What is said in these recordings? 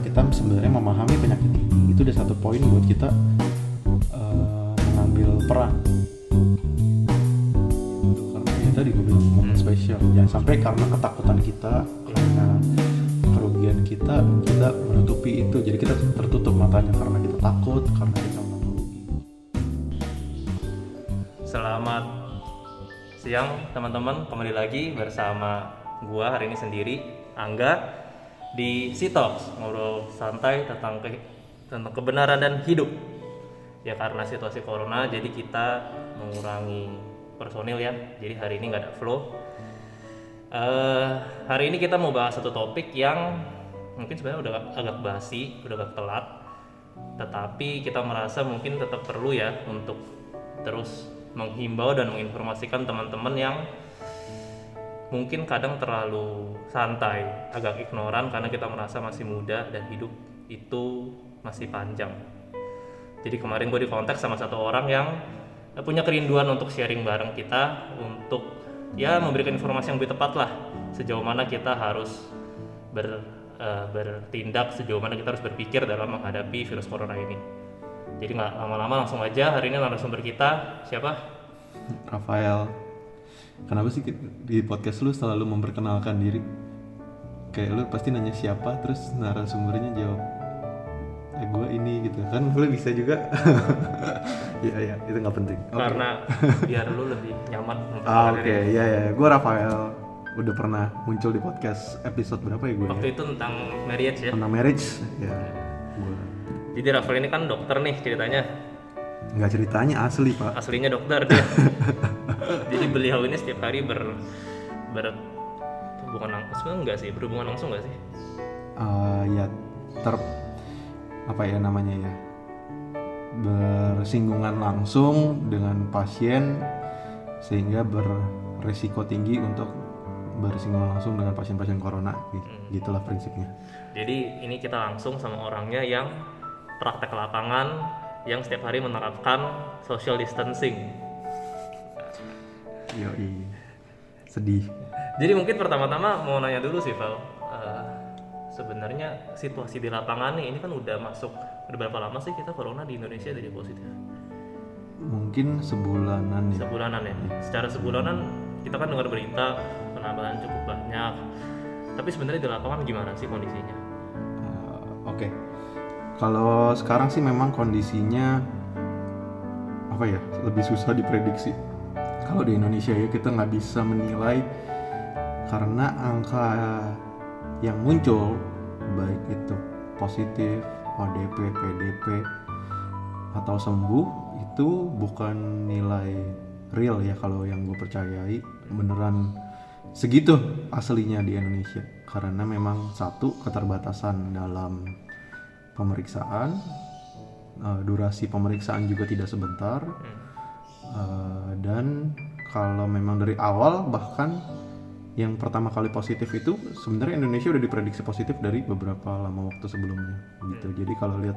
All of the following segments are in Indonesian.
kita sebenarnya memahami penyakit ini. Itu udah satu poin buat kita uh, mengambil peran. Karena ya tadi gue bilang momen Hmm. spesial. Jangan sampai karena ketakutan kita karena kerugian kita kita menutupi itu. Jadi kita tertutup matanya karena kita takut karena kita mau Selamat siang teman-teman, kembali lagi bersama gua hari ini sendiri, Angga di Sitox ngobrol santai tentang ke- tentang kebenaran dan hidup. Ya karena situasi corona, jadi kita mengurangi personil ya. Jadi hari ini nggak ada flow. Eh, hari ini kita mau bahas satu topik yang mungkin sebenarnya udah agak basi, udah agak telat. Tetapi kita merasa mungkin tetap perlu ya untuk terus menghimbau dan menginformasikan teman-teman yang mungkin kadang terlalu santai, agak ignoran karena kita merasa masih muda dan hidup itu masih panjang. Jadi kemarin gue dikontak sama satu orang yang punya kerinduan untuk sharing bareng kita untuk ya memberikan informasi yang lebih tepat lah sejauh mana kita harus ber, eh, bertindak sejauh mana kita harus berpikir dalam menghadapi virus corona ini. Jadi nggak lama-lama langsung aja hari ini narasumber kita siapa? Rafael kenapa sih di podcast lu selalu memperkenalkan diri kayak lu pasti nanya siapa terus narasumbernya jawab eh gue ini gitu kan lu bisa juga ya ya itu nggak penting Oke. Karena biar lu lebih nyaman ah oke diri. ya ya gue Rafael udah pernah muncul di podcast episode berapa ya gue Waktu ya? itu tentang marriage ya. tentang marriage ya gue Jadi Rafael ini kan dokter nih ceritanya. nggak ceritanya asli pak Aslinya dokter dia. Jadi beliau ini setiap hari ber ber hubungan langsung enggak sih? Berhubungan langsung enggak sih? Eh, ya ter apa ya namanya ya? Bersinggungan langsung dengan pasien sehingga beresiko tinggi untuk bersinggungan langsung dengan pasien-pasien corona Gi- gitulah prinsipnya. Jadi ini kita langsung sama orangnya yang praktek lapangan yang setiap hari menerapkan social distancing yoi. Sedih. Jadi mungkin pertama-tama mau nanya dulu sih Val. Eh, sebenarnya situasi di lapangan nih ini kan udah masuk udah berapa lama sih kita corona di Indonesia jadi positif? Mungkin sebulanan ya. Sebulanan ya? Secara sebulanan kita kan dengar berita penambahan cukup banyak. Tapi sebenarnya di lapangan gimana sih kondisinya? Eh, Oke, kalau sekarang sih memang kondisinya apa ya lebih susah diprediksi. Kalau di Indonesia ya kita nggak bisa menilai karena angka yang muncul baik itu positif, ODP, PDP atau sembuh itu bukan nilai real ya kalau yang gue percayai. Beneran segitu aslinya di Indonesia. Karena memang satu keterbatasan dalam pemeriksaan eh, durasi pemeriksaan juga tidak sebentar eh, dan kalau memang dari awal bahkan yang pertama kali positif itu sebenarnya Indonesia udah diprediksi positif dari beberapa lama waktu sebelumnya gitu. Jadi kalau lihat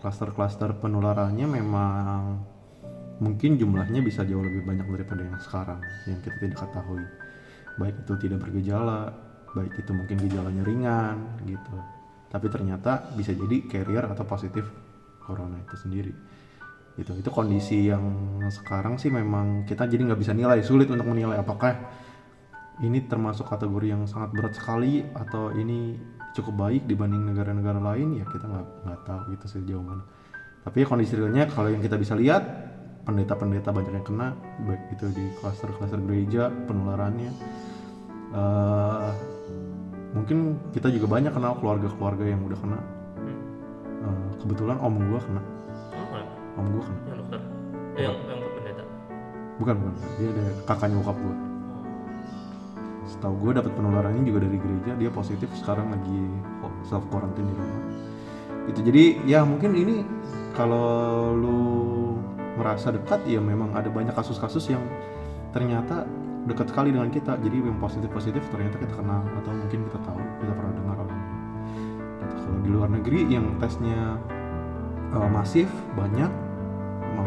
klaster-klaster penularannya memang mungkin jumlahnya bisa jauh lebih banyak daripada yang sekarang yang kita tidak ketahui. Baik itu tidak bergejala baik itu mungkin gejalanya ringan gitu. Tapi ternyata bisa jadi carrier atau positif corona itu sendiri gitu. Itu kondisi yang sekarang sih memang kita jadi nggak bisa nilai sulit untuk menilai apakah ini termasuk kategori yang sangat berat sekali atau ini cukup baik dibanding negara-negara lain ya kita nggak nggak tahu gitu sejauh mana. Tapi ya kondisi realnya kalau yang kita bisa lihat pendeta-pendeta banyak yang kena baik itu di klaster-klaster gereja penularannya Eh, mungkin kita juga banyak kenal keluarga-keluarga yang udah kena. Eh, kebetulan om gua kena. Om gua kena yang dokter. Eh, yang yang pendeta. Bukan bukan. Dia ada kakaknya bokap gua. Setahu gue dapat penularannya juga dari gereja. Dia positif sekarang lagi self quarantine di rumah. Itu jadi ya mungkin ini kalau lu merasa dekat ya memang ada banyak kasus-kasus yang ternyata dekat sekali dengan kita. Jadi yang positif positif ternyata kita kenal atau mungkin kita tahu kita pernah dengar orangnya Gitu. kalau di luar negeri yang tesnya uh, masif banyak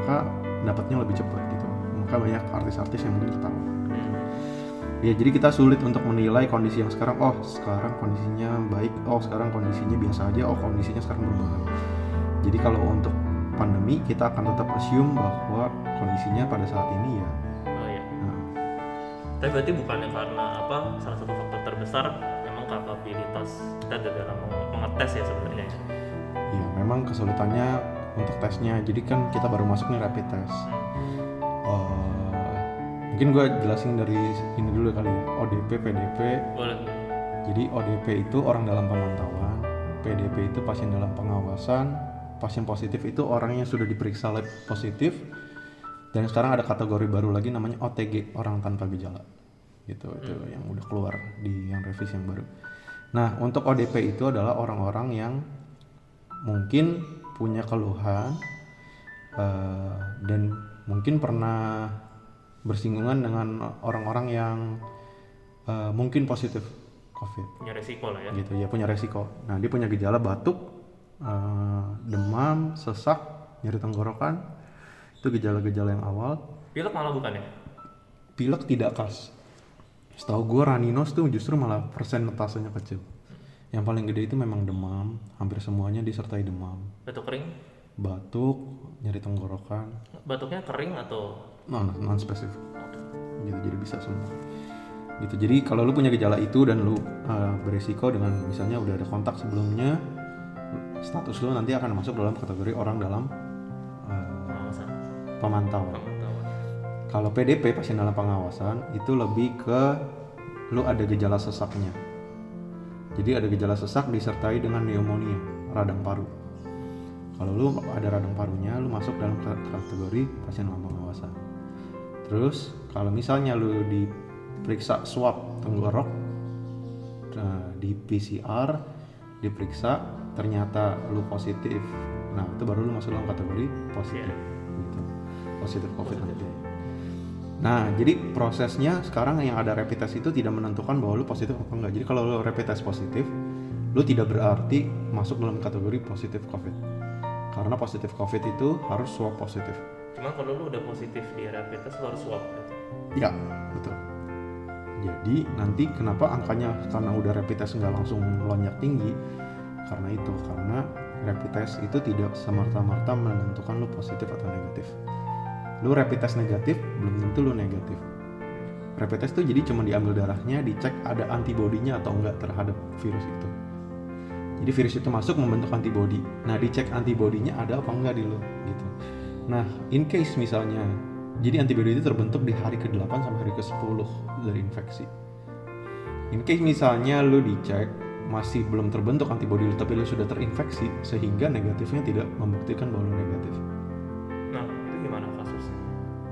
maka dapatnya lebih cepat gitu. Maka banyak artis-artis yang mungkin ketahuan Hmm. ya jadi kita sulit untuk menilai kondisi yang sekarang oh sekarang kondisinya baik oh sekarang kondisinya biasa aja oh kondisinya sekarang berubah. Jadi kalau untuk pandemi kita akan tetap assume bahwa kondisinya pada saat ini ya. Oh iya. Nah, tapi berarti bukannya karena apa salah satu faktor terbesar memang kapabilitas kita dalam meng- mengetes ya sebenarnya ya? Ya memang kesulitannya untuk tesnya. Jadi kan kita baru masuk nih rapid test. Eh, mungkin gue jelasin dari ini dulu kali. Ya ODP PDP boleh. Jadi ODP itu orang dalam pemantauan, PDP itu pasien dalam pengawasan, pasien positif itu orang yang sudah diperiksa lab positif, dan sekarang ada kategori baru lagi namanya OTG, orang tanpa gejala. Gitu, itu yang udah keluar di yang revisi yang baru. Nah, untuk ODP itu adalah orang-orang yang mungkin punya keluhan eh, dan mungkin pernah bersinggungan dengan orang-orang yang eh, mungkin positif COVID punya resiko lah ya gitu ya punya resiko. Nah dia punya gejala batuk, eh, demam, sesak, nyeri tenggorokan itu gejala-gejala yang awal. pilek malah bukan ya Pilek tidak khas. Setahu gue raninos tuh justru malah persentasenya kecil. Yang paling gede itu memang demam, hampir semuanya disertai demam, batuk kering batuk, nyeri tenggorokan, batuknya kering atau non non spesifik. Gitu jadi bisa semua. Gitu jadi kalau lu punya gejala itu dan lu uh, beresiko dengan misalnya udah ada kontak sebelumnya, status lu nanti akan masuk dalam kategori orang dalam uh, pemantauan. pemantauan Kalau PDP pasien dalam pengawasan itu lebih ke lu ada gejala sesaknya. Jadi ada gejala sesak disertai dengan pneumonia, radang paru. Kalau lu ada radang parunya, lu masuk dalam ka- kategori pasien dalam pengawasan. Terus kalau misalnya lu diperiksa swab tenggorok di PCR, diperiksa ternyata lu positif. Nah, itu baru lu masuk dalam kategori positif gitu. Positif COVID-19. Nah, jadi prosesnya sekarang yang ada rapid test itu tidak menentukan bahwa lu positif apa enggak. Jadi kalau lu rapid test positif, lu tidak berarti masuk dalam kategori positif COVID. Karena positif COVID itu harus swab positif. cuma kalau lu udah positif di rapid test lu harus swab gitu. Ya, betul. Jadi nanti kenapa angkanya karena udah rapid test nggak langsung melonjak tinggi? Karena itu, karena rapid test itu tidak semerta-merta menentukan lu positif atau negatif. Lu rapid test negatif belum tentu lu negatif. Rapid test itu jadi cuma diambil darahnya, dicek ada antibodinya atau enggak terhadap virus itu. Jadi virus itu masuk membentuk antibodi. Nah, dicek antibodinya ada apa enggak di lu gitu. Nah, in case misalnya jadi antibodi itu terbentuk di hari ke-8 sampai hari ke-10 dari infeksi. In case misalnya lu dicek masih belum terbentuk antibodi lu tapi lu sudah terinfeksi sehingga negatifnya tidak membuktikan bahwa lu negatif.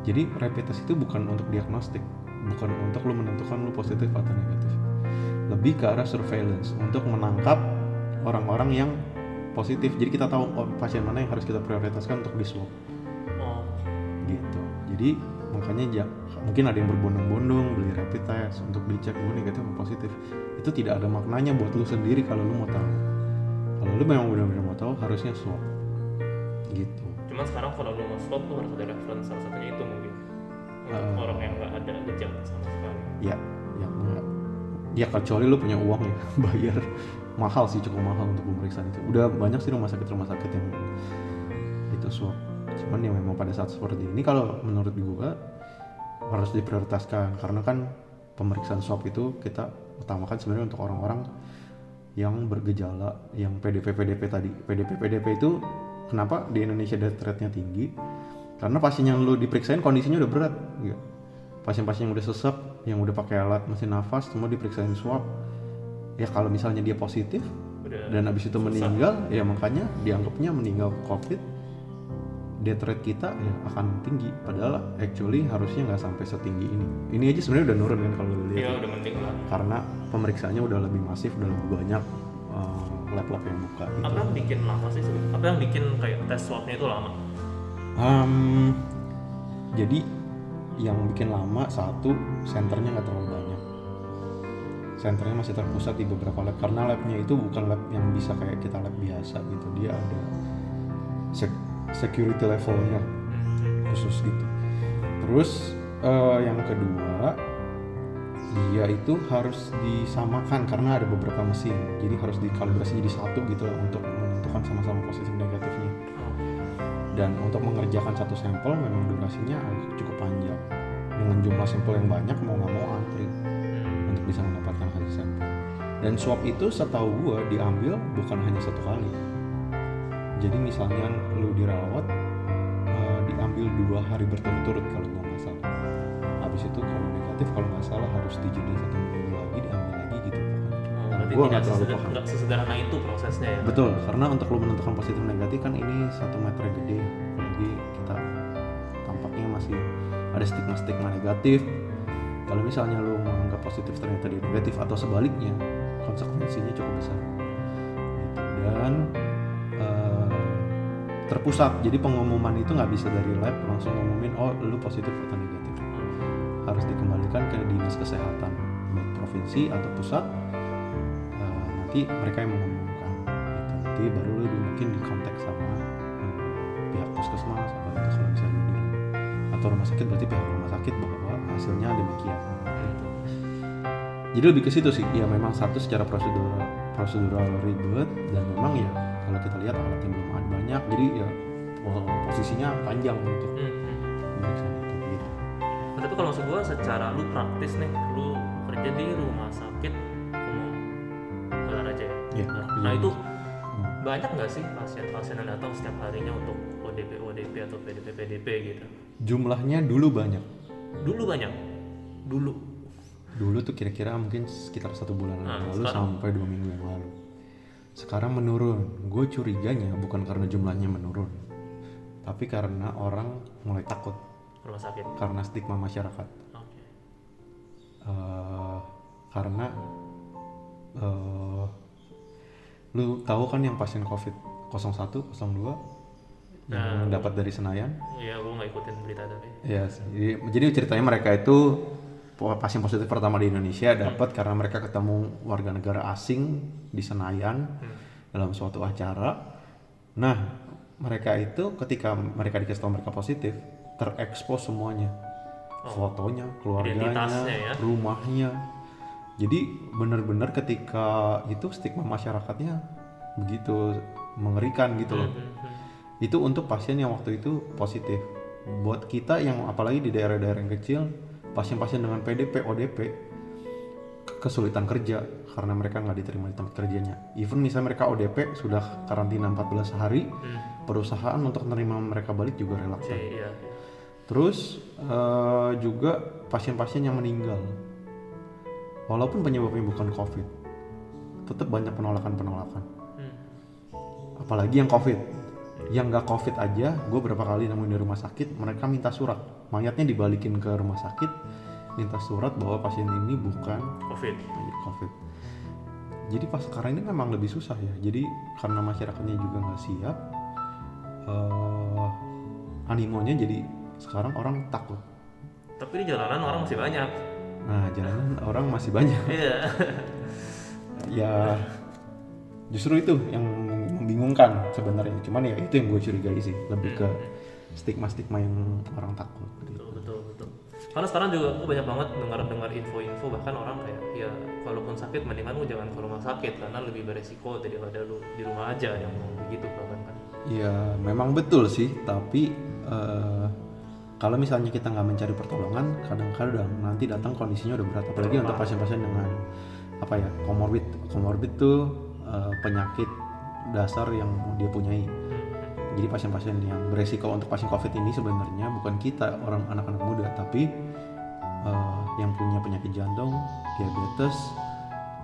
Jadi rapid test itu bukan untuk diagnostik, bukan untuk lu menentukan lu positif atau negatif. Lebih ke arah surveillance untuk menangkap orang-orang yang positif. Jadi kita tahu oh, pasien mana yang harus kita prioritaskan untuk di swab oh gitu. Jadi makanya ja- mungkin ada yang berbondong-bondong beli rapid test untuk dicek gue negatif atau positif. Itu tidak ada maknanya buat lu sendiri kalau lu mau tahu. Kalau lu memang benar-benar mau tahu harusnya swab. Gitu. Cuma sekarang kalau lu mau swab lu harus ada reference salah satunya itu mungkin untuk Eh. orang yang nggak ada gejala sama sekali Ya, ya enggak. Ya kecuali lu punya uang ya, bayar mahal sih cukup mahal untuk pemeriksaan itu. Udah banyak sih rumah sakit rumah sakit yang itu swab. Cuman ya memang pada saat seperti ini kalau menurut gua harus diprioritaskan karena kan pemeriksaan swab itu kita utamakan sebenarnya untuk orang-orang yang bergejala yang PDP PDP tadi. PDP PDP itu kenapa di Indonesia death rate-nya tinggi? Karena pasien yang lu diperiksain kondisinya udah berat, gitu pasien-pasien yang udah sesek, yang udah pakai alat mesin nafas, semua diperiksain swab. Ya kalau misalnya dia positif udah dan habis itu meninggal, ya makanya dianggapnya meninggal COVID. Death rate kita ya akan tinggi. Padahal actually harusnya nggak sampai setinggi ini. Ini aja sebenarnya udah nurun kan kalau lihat. iya udah mending lah Karena pemeriksaannya udah lebih masif, udah lebih banyak lab-lab yang buka. Gitu. apa yang bikin lama sih sebenarnya? apa yang bikin kayak tes swabnya itu lama Um, jadi yang bikin lama satu senternya nggak terlalu banyak. Senternya masih terpusat di beberapa lab karena labnya itu bukan lab yang bisa kayak kita lab biasa gitu. Dia ada sec- security levelnya khusus gitu. Terus eh, yang kedua dia itu harus disamakan karena ada beberapa mesin. Jadi harus dikalibrasi jadi satu gitu lah untuk menentukan sama-sama positif negatifnya. Dan untuk mengerjakan satu sampel memang durasinya cukup panjang. Dengan jumlah sampel yang banyak mau nggak mau antri untuk bisa mendapatkan hasil sampel. Dan swab itu setahu gua diambil bukan hanya satu kali. Jadi misalnya lu dirawat eh, diambil dua hari berturut-turut kalau nggak salah. Habis itu kalau negatif kalau nggak salah harus dijeda satu minggu lagi diambil lagi gitu. Oh, Nah, berarti gua tidak nggak terlalu paham. sesederhana itu prosesnya ya? Betul karena untuk lu menentukan positif negatif kan ini satu meter gede. Apalagi kita tampaknya masih ada stigma-stigma negatif. Kalau misalnya lu menganggap positif ternyata dia negatif atau sebaliknya konsekuensinya cukup besar. Gitu. dan eh, terpusat. Jadi pengumuman itu nggak bisa dari lab langsung ngumumin oh lu positif atau negatif harus dikembalikan ke dinas kesehatan baik provinsi atau pusat Eh, nanti mereka yang mengumumkan gitu. nanti baru lu di- mungkin di kontak sama eh, pihak puskesmas atau itu kalau misalnya di atau rumah sakit berarti pihak rumah sakit bahwa hasilnya demikian gitu. jadi lebih ke situ sih ya memang satu secara prosedural prosedural ribet dan memang ya kalau kita lihat alatnya belum ada banyak jadi ya po- posisinya panjang untuk Hmm, hmm. Nah, tapi kalau maksud gua secara lu praktis nih lu kerja di rumah sakit umum aja ya? Nah, iya. nah itu Hmm. banyak nggak sih pasien-pasien yang datang setiap harinya untuk ODP ODP atau PDP PDP gitu? Jumlahnya dulu banyak. Dulu banyak. Dulu. Dulu tuh kira-kira mungkin sekitar satu bulan Nah, yang lalu sekarang? sampai dua minggu yang lalu. Sekarang menurun. Gue curiganya bukan karena jumlahnya menurun tapi karena orang mulai takut rumah sakit karena stigma masyarakat. Oke. Eh, karena eh, lu tahu kan yang pasien covid 01 02 yang dapat dari Senayan? ya gua nggak ikutin berita tapi. Ya, jadi, jadi ceritanya mereka itu pasien positif pertama di Indonesia dapat karena mereka ketemu warga negara asing di Senayan dalam suatu acara. Nah, mereka itu ketika mereka dikasih tahu mereka positif, terekspos semuanya. Fotonya, keluarganya, ya. rumahnya. Jadi benar-benar ketika itu stigma masyarakatnya begitu mengerikan gitu loh Hmm, hmm. itu untuk pasien yang waktu itu positif buat kita yang apalagi di daerah-daerah yang kecil pasien-pasien dengan PDP ODP kesulitan kerja karena mereka nggak diterima di tempat kerjanya even misalnya mereka ODP sudah karantina 14 hari Hmm. perusahaan untuk menerima mereka balik juga Si, relaktan iya. Terus eh, juga pasien-pasien yang meninggal. Walaupun penyebabnya bukan COVID tetap banyak penolakan-penolakan. Hmm. apalagi yang covid. Yang nggak covid aja gue berapa kali nemuin di rumah sakit mereka minta surat. Mayatnya dibalikin ke rumah sakit minta surat bahwa pasien ini bukan covid. Covid. Jadi pas sekarang ini memang lebih susah ya. Jadi karena masyarakatnya juga nggak siap eh, animonya jadi sekarang orang takut. Tapi di jalanan orang masih banyak. Nah jalanan orang masih banyak. Iya. Ya justru itu yang membingungkan sebenarnya. Cuman ya itu yang gue curigai sih. Lebih ke stigma stigma yang orang takut gitu. betul betul betul. Karena sekarang juga aku banyak banget dengar dengar info-info bahkan orang kayak ya kalaupun sakit mendingan lu jangan ke rumah sakit karena lebih beresiko daripada lu di rumah aja yang begitu bahkan kan. Ya memang betul sih. Tapi eh, kalau misalnya kita nggak mencari pertolongan kadang-kadang nanti datang kondisinya udah berat. Apalagi untuk pasien-pasien dengan apa ya komorbid. Komorbid tuh eh, penyakit dasar yang dia punyai. Jadi pasien-pasien yang beresiko untuk pasien covid ini sebenarnya bukan kita orang anak-anak muda. Tapi eh, yang punya penyakit jantung diabetes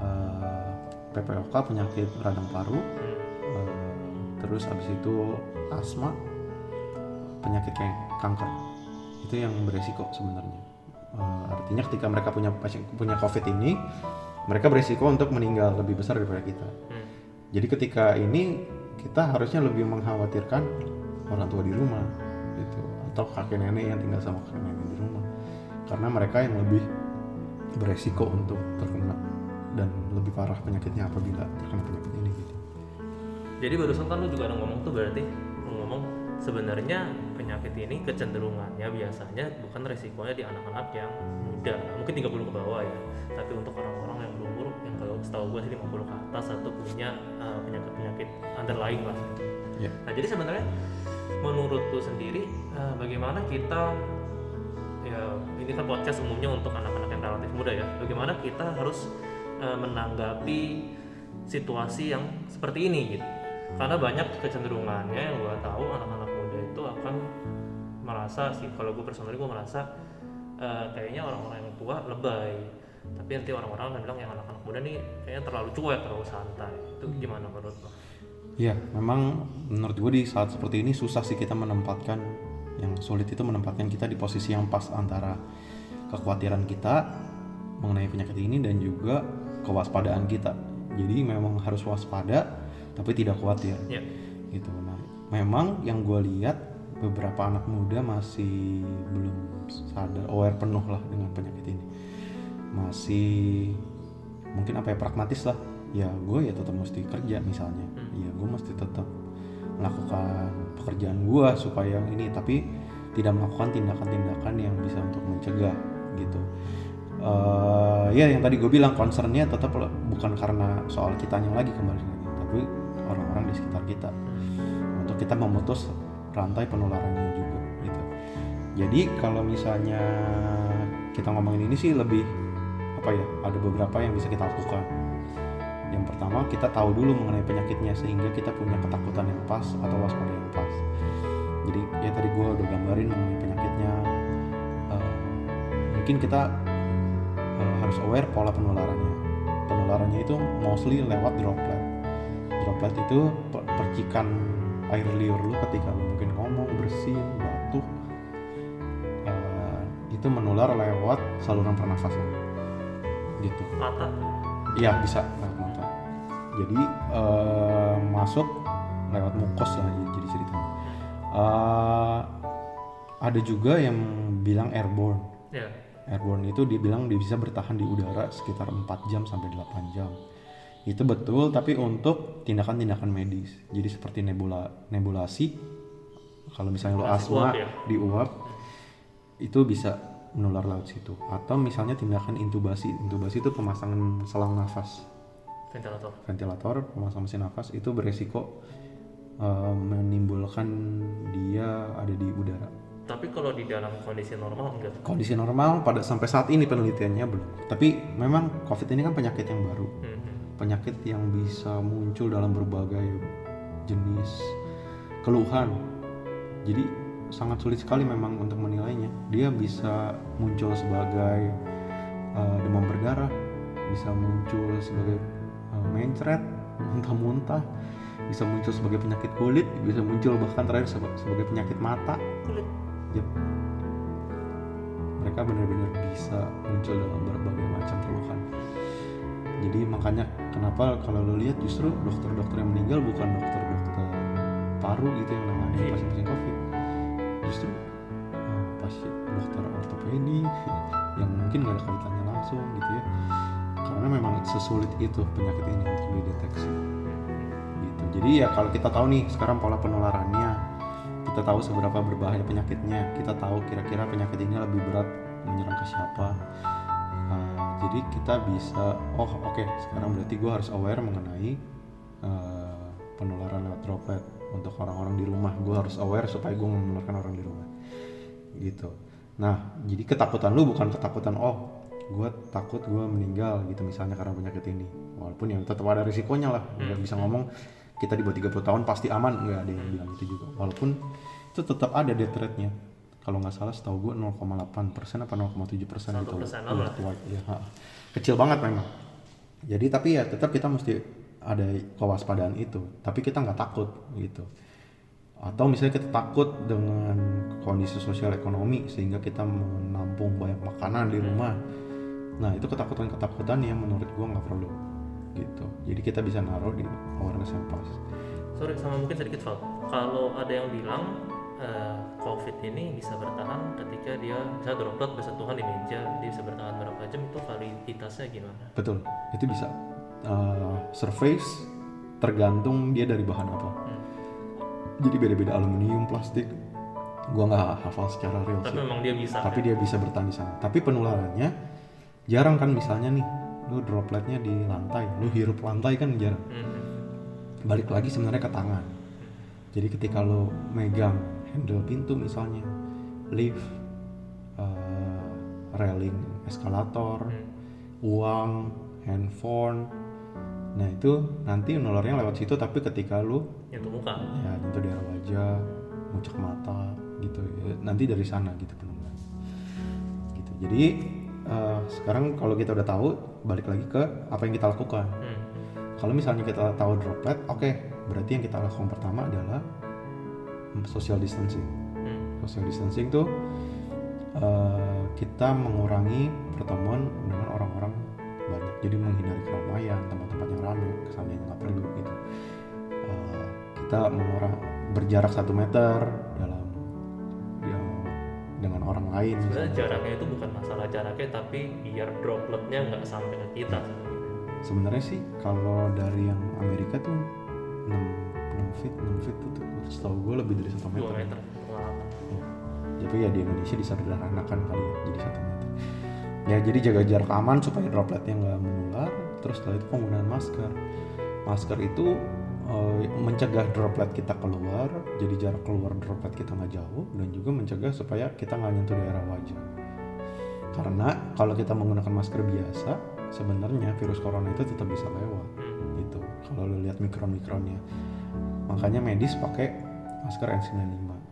eh, PPOK penyakit radang paru eh, terus habis itu asma penyakit kayak kanker itu yang beresiko sebenarnya Eh, artinya ketika mereka punya pasien punya covid ini mereka beresiko untuk meninggal lebih besar daripada kita Hmm. jadi ketika ini kita harusnya lebih mengkhawatirkan orang tua di rumah gitu atau kakek nenek yang tinggal sama kakek nenek di rumah karena mereka yang lebih beresiko untuk terkena dan lebih parah penyakitnya apabila terkena penyakit ini gitu. jadi barusan kan lu juga ada ngomong tuh berarti ngomong sebenarnya penyakit ini kecenderungannya biasanya bukan resikonya di anak-anak yang muda. Mungkin 30 ke bawah ya. Tapi untuk orang-orang yang berumur yang kalau setahu gue sih 50 ke atas atau punya uh, penyakit-penyakit underlying lah. Ya. nah jadi sebenarnya menurut lu sendiri uh, bagaimana kita ya ini kan podcast umumnya untuk anak-anak yang relatif muda ya. Bagaimana kita harus uh, menanggapi situasi yang seperti ini gitu. Karena banyak kecenderungannya yang gue tahu anak-anak akan merasa sih kalau gue personally gue merasa eh, kayaknya orang-orang yang tua lebay tapi nanti orang-orang akan bilang yang anak-anak muda nih kayaknya terlalu cuek terlalu santai itu gimana menurut lo? Iya, memang menurut gue di saat seperti ini susah sih kita menempatkan yang sulit itu menempatkan kita di posisi yang pas antara kekhawatiran kita mengenai penyakit ini dan juga kewaspadaan kita. Jadi memang harus waspada tapi tidak khawatir Ya, gitu. Nah, memang yang gue lihat beberapa anak muda masih belum sadar aware penuh lah dengan penyakit ini. Masih mungkin apa ya pragmatis lah. Ya gue ya tetap mesti kerja misalnya. Ya gue mesti tetap melakukan pekerjaan gue supaya ini tapi tidak melakukan tindakan-tindakan yang bisa untuk mencegah gitu. Eh, ya yang tadi gue bilang concernnya tetap bukan karena soal kitanya lagi kembali lagi, tapi orang-orang di sekitar kita untuk kita memutus rantai penularannya juga gitu. Jadi kalau misalnya kita ngomongin ini sih lebih apa ya? Ada beberapa yang bisa kita lakukan. Yang pertama kita tahu dulu mengenai penyakitnya sehingga kita punya ketakutan yang pas atau waspada yang pas. Jadi ya tadi gue udah gambarin mengenai penyakitnya. Eh, mungkin kita eh, harus aware pola penularannya. Penularannya itu mostly lewat droplet. Droplet itu per- percikan air liur lu ketika lu mungkin ngomong, bersin, batuk. eh, itu menular lewat saluran pernafasan. Gitu. mata Iya bisa lewat mata. Jadi eh, masuk lewat mukos lah ya, jadi ceritanya. Eh, ada juga yang bilang airborne. ya Airborne itu dibilang dia bisa bertahan di udara sekitar 4 jam sampai 8 jam. Itu betul tapi untuk tindakan-tindakan medis. Jadi seperti nebula nebulasi kalau misalnya lo asma uap ya? diuap itu bisa menular lewat situ atau misalnya tindakan intubasi. Intubasi itu pemasangan selang nafas ventilator ventilator pemasangan mesin nafas itu beresiko eh, menimbulkan dia ada di udara. tapi kalau di dalam kondisi normal enggak Kondisi normal pada sampai saat ini penelitiannya belum. Tapi memang COVID ini kan penyakit yang baru, Mhm. Penyakit yang bisa muncul dalam berbagai jenis keluhan. Jadi sangat sulit sekali memang untuk menilainya. Dia bisa muncul sebagai eh, demam berdarah, bisa muncul sebagai eh, mencret, muntah-muntah, bisa muncul sebagai penyakit kulit, bisa muncul bahkan terakhir seba- sebagai penyakit mata. kulit Yep. Mereka benar-benar bisa muncul dalam berbagai macam keluhan. Jadi makanya kenapa kalau lo lihat justru dokter-dokter yang meninggal bukan dokter-dokter paru gitu yang nangani Iya. pasien-pasien covid, justru eh, pasien dokter ortopedi yang mungkin nggak ada kaitannya langsung gitu ya. Karena memang sesulit itu penyakit ini untuk dideteksi. Gitu. Jadi ya kalau kita tahu nih sekarang pola penularannya, kita tahu seberapa berbahaya penyakitnya, kita tahu kira-kira penyakit ini lebih berat menyerang ke siapa. Jadi kita bisa, oh oke, sekarang berarti gue harus aware mengenai uh, penularan lewat droplet untuk orang-orang di rumah. Gue harus aware supaya gue menularkan orang di rumah, gitu. Nah, jadi ketakutan lu bukan ketakutan oh gue takut gue meninggal gitu misalnya karena penyakit ini. Walaupun yang tetap ada risikonya lah nggak bisa ngomong kita di bawah 30 tahun pasti aman. Nggak ada yang bilang itu juga. Walaupun itu tetap ada death rate-nya kalau nggak salah setahu gue 0,8 persen apa 0,7 persen itu 1% lah. worldwide ya ha. kecil banget memang. Jadi tapi ya tetap kita mesti ada kewaspadaan itu. Tapi kita nggak takut gitu. Atau misalnya kita takut dengan kondisi sosial ekonomi sehingga kita menampung banyak makanan di rumah. Nah itu ketakutan-ketakutan yang menurut gua nggak perlu gitu. Jadi kita bisa naruh di awareness yang pas. Sorry sama mungkin sedikit Val kalau ada yang bilang eh, covid ini bisa bertahan ketika dia misalnya droplet bersentuhan di meja dia bisa bertahan berapa jam itu validitasnya gimana betul itu bisa Uh, surface tergantung dia dari bahan apa Hmm. jadi beda-beda aluminium plastik gua nggak hafal secara real Tapi sih memang dia bisa. tapi kan? dia bisa bertahan di sana tapi penularannya jarang kan misalnya nih lu dropletnya di lantai lu hirup lantai kan jarang Hmm. balik lagi sebenarnya ke tangan jadi ketika lo megang handle pintu misalnya lift eh, railing eskalator Hmm. uang handphone nah itu nanti nularnya lewat situ tapi ketika lu Nyentuh muka. ya nyentuh daerah wajah ngucek mata gitu ya, nanti dari sana gitu penularan gitu jadi eh, sekarang kalau kita udah tahu balik lagi ke apa yang kita lakukan Hmm. kalau misalnya kita tahu droplet, oke, berarti yang kita lakukan pertama adalah social distancing. Hmm. Social distancing tuh eh, kita mengurangi pertemuan dengan orang-orang banyak. Jadi menghindari keramaian, tempat-tempat yang ramai, ke sana yang nggak perlu gitu. Eh, kita mengurang berjarak satu meter dalam ya, dengan orang lain. Sebenarnya misalnya. jaraknya itu bukan masalah jaraknya, tapi biar dropletnya nggak sampai ke kita. Sebenarnya sih kalau dari yang Amerika tuh 6, 6 feet, 6 feet itu setahu gue lebih dari satu Dua meter. meter. pengalaman. Ya. Tapi ya di Indonesia disederhanakan kali ya jadi satu meter. Ya jadi jaga jarak aman supaya dropletnya nggak menular. Terus setelah itu penggunaan masker. Masker itu eh, mencegah droplet kita keluar, jadi jarak keluar droplet kita nggak jauh dan juga mencegah supaya kita nggak nyentuh daerah wajah. Karena kalau kita menggunakan masker biasa, sebenarnya virus corona itu tetap bisa lewat Hmm. gitu kalau lo lihat mikron-mikronnya makanya medis pakai masker N95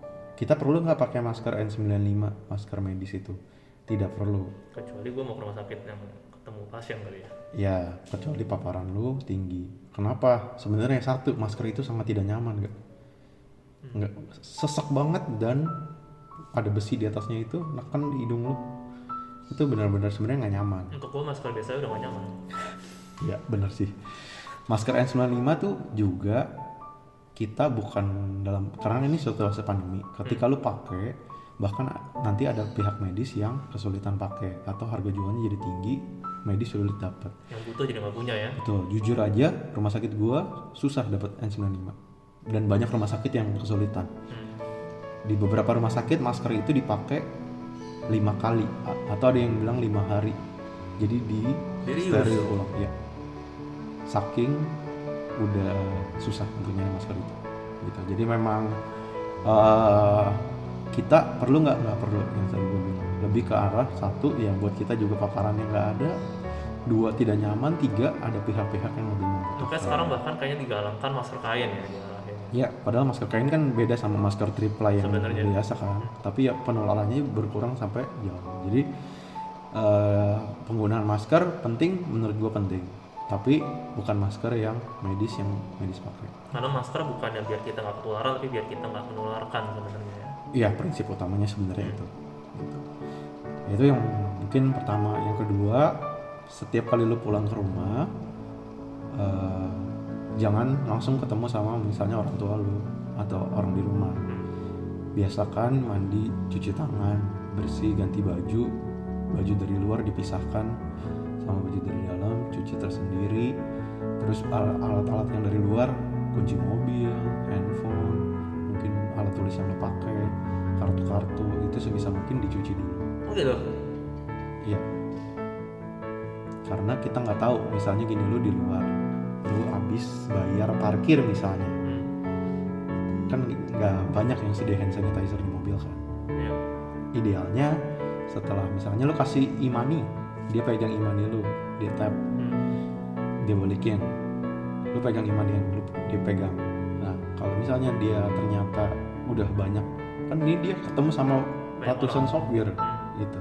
kita perlu nggak pakai masker N95 masker medis itu? Tidak perlu. Kecuali gue mau ke rumah sakit yang ketemu pasien kali ya. ya kecuali paparan lu tinggi. Kenapa? Sebenarnya satu masker itu sangat tidak nyaman gak nggak. Sesak banget dan ada besi di atasnya itu neken di hidung lu. Itu benar-benar sebenarnya nggak nyaman. Untuk gue masker biasa udah gak nyaman. Ya bener sih. Masker N95 tuh juga kita bukan dalam karena ini situasi pandemi. Ketika lu pakai bahkan nanti ada pihak medis yang kesulitan pakai atau harga jualnya jadi tinggi, medis sulit dapat. Yang butuh jadi nggak punya ya. Betul, jujur aja rumah sakit gua susah dapat N95 dan banyak rumah sakit yang kesulitan. Hmm. Di beberapa rumah sakit masker itu dipakai lima kali atau ada yang bilang lima hari. Jadi di steril ulang ya. Saking udah susah untuk nyari masker itu. Gitu. Jadi memang eh, kita perlu nggak nggak perlu yang tadi gue bilang. Lebih ke arah satu ya buat kita juga paparannya nggak ada. Dua tidak nyaman, tiga ada pihak-pihak yang lebih membutuhkan. Makanya sekarang bahkan kayaknya digalangkan masker kain ya. Ya, padahal masker kain kan beda sama masker triple yang Sebenarnya. biasa kan. Tapi ya penularannya berkurang sampai jauh. Jadi eh, penggunaan masker penting menurut gua penting. Tapi bukan masker yang medis yang medis pakai. Karena masker bukannya biar kita nggak ketularan, tapi biar kita nggak menularkan sebenarnya ya. Iya, prinsip utamanya sebenarnya itu. Gitu. Itu yang mungkin pertama, yang kedua, setiap kali lu pulang ke rumah eh, jangan langsung ketemu sama misalnya orang tua lu atau orang di rumah. biasakan mandi cuci tangan bersih ganti baju baju dari luar dipisahkan sama baju dari dalam cuci tersendiri terus al- alat-alat yang dari luar kunci mobil handphone mungkin alat tulis yang lo pakai kartu-kartu itu sebisa mungkin dicuci dulu Oh gitu. Iya. Karena kita nggak tahu, misalnya gini lu di luar, lu habis bayar parkir misalnya, Hmm. kan nggak banyak yang sedia hand sanitizer di mobil kan. Iya. Idealnya setelah misalnya lu kasih imani, dia pegang imani lu, dia tap, Hmm. dia balikin, lu pegang imani yang lu dia pegang. Nah kalau misalnya dia ternyata udah banyak, kan ini dia ketemu sama ratusan software Hmm. gitu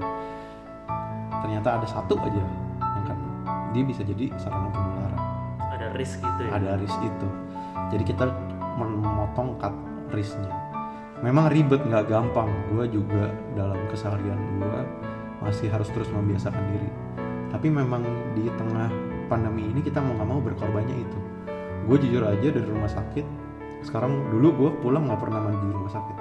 ternyata ada satu aja yang kena dia bisa jadi sarana penularan Ada risk gitu ya. ada risk itu jadi kita memotong cut risknya memang ribet nggak gampang gue juga dalam keseharian gue masih harus terus membiasakan diri. Tapi memang di tengah pandemi ini kita mau nggak mau berkorbannya itu. Gue jujur aja dari rumah sakit sekarang dulu gue pulang nggak pernah mandi di rumah sakit.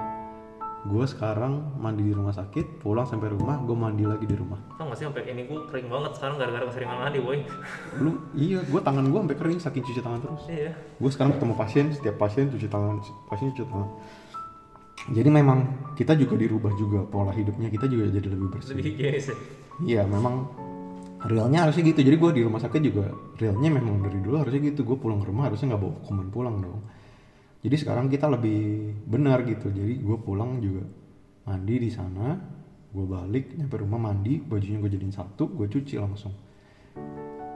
Gue sekarang mandi di rumah sakit pulang sampai rumah gue mandi lagi di rumah. Tau gak sih sampai ini gue kering banget sekarang gara-gara keseringan mandi, boy. lu iya gue tangan gue sampai kering saking cuci tangan terus. Iya. gue sekarang ketemu pasien setiap pasien cuci tangan pasien cuci tangan jadi memang kita juga dirubah juga pola hidupnya kita juga jadi lebih bersih. Lebih higienis ya iya memang realnya harusnya gitu. Jadi gue di rumah sakit juga realnya memang dari dulu harusnya gitu. Gue pulang ke rumah harusnya nggak bawa kuman pulang dong. Jadi sekarang kita lebih benar gitu. Jadi gue pulang juga mandi di sana gue balik nyampe rumah mandi bajunya gue jadiin satu gue cuci langsung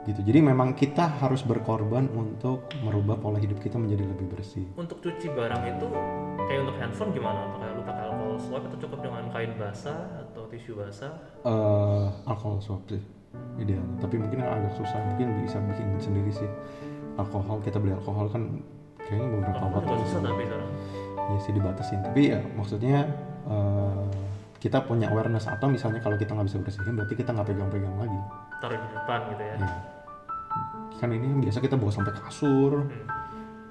gitu. Jadi memang kita harus berkorban untuk merubah pola hidup kita menjadi lebih bersih. Untuk cuci barang itu kayak untuk handphone gimana? Apakah lu pakai alkohol swab atau cukup dengan kain basah atau tisu basah? Eh alkohol swab sih ideal tapi mungkin agak susah mungkin bisa bikin sendiri sih. Alkohol kita beli alkohol kan kayaknya beberapa alkohol botol susah tapi sekarang ya sih dibatasin. Tapi ya maksudnya eh, kita punya awareness atau misalnya kalau kita nggak bisa bersihin berarti kita nggak pegang-pegang lagi. Taruh di depan gitu ya. Ya. Kan ini biasa kita bawa sampai kasur. Hmm.